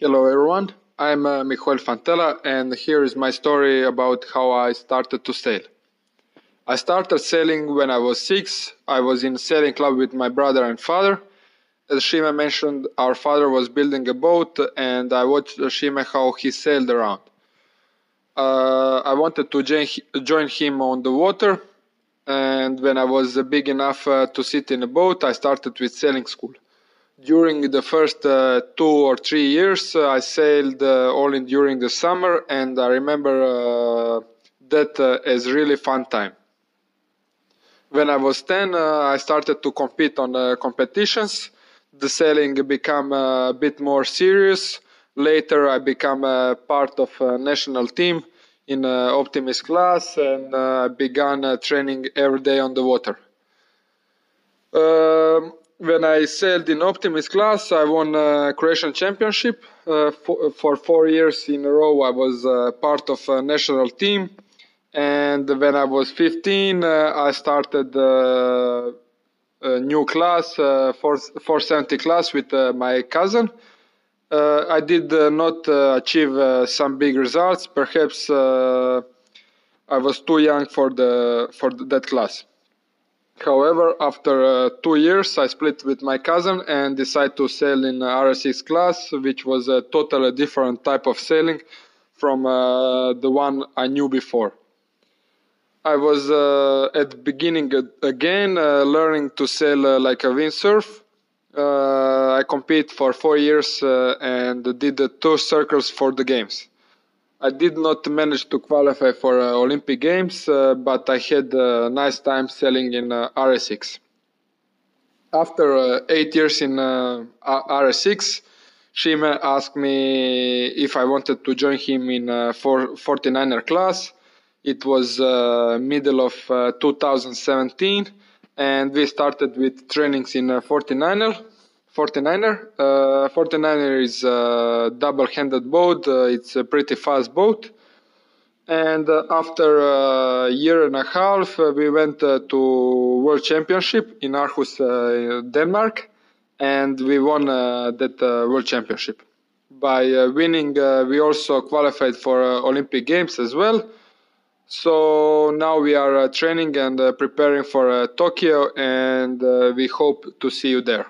Hello everyone, I'm uh, Michael Fantela and here is my story about how I started to sail. I started sailing when I was six. I was in sailing club with my brother and father. As Šime mentioned, our father was building a boat and I watched Šime how he sailed around. Uh, I wanted to join him on the water and when I was big enough uh, to sit in a boat, I started with sailing school during the first uh, two or three years, uh, I sailed uh, only during the summer, and I remember uh, that uh, as really fun time. When I was 10, uh, I started to compete on competitions. The sailing became a bit more serious. Later, I became a part of a national team in Optimist class, and began training every day on the water. Um, when I sailed in Optimist class, I won a Croatian championship. Uh, for, for, four years in a row, I was uh, part of a national team. And when I was 15, uh, I started uh, a new class, uh, 470 class, with uh, my cousin. I did not achieve some big results. Perhaps I was too young for the for that class. However, after uh, two years, I split with my cousin and decided to sail in RS:X class, which was a totally different type of sailing from uh, the one I knew before. I was uh, at the beginning again uh, learning to sail uh, like a windsurf. Uh, I competed for four years and did two circles for the games. I did not manage to qualify for uh, Olympic Games, uh, but I had a nice time sailing in uh, RS:X. After uh, eight years in uh, RS:X, Šime asked me if I wanted to join him in uh, 49er class. It was uh, middle of 2017, and we started with trainings in 49er 49er. Uh, 49er is a double-handed boat. Uh, it's a pretty fast boat. And uh, after a year and a half, uh, we went uh, to World Championship in Aarhus, uh, Denmark, and we won that World Championship. By winning, we also qualified for Olympic Games as well. So now we are training and preparing for Tokyo, and we hope to see you there.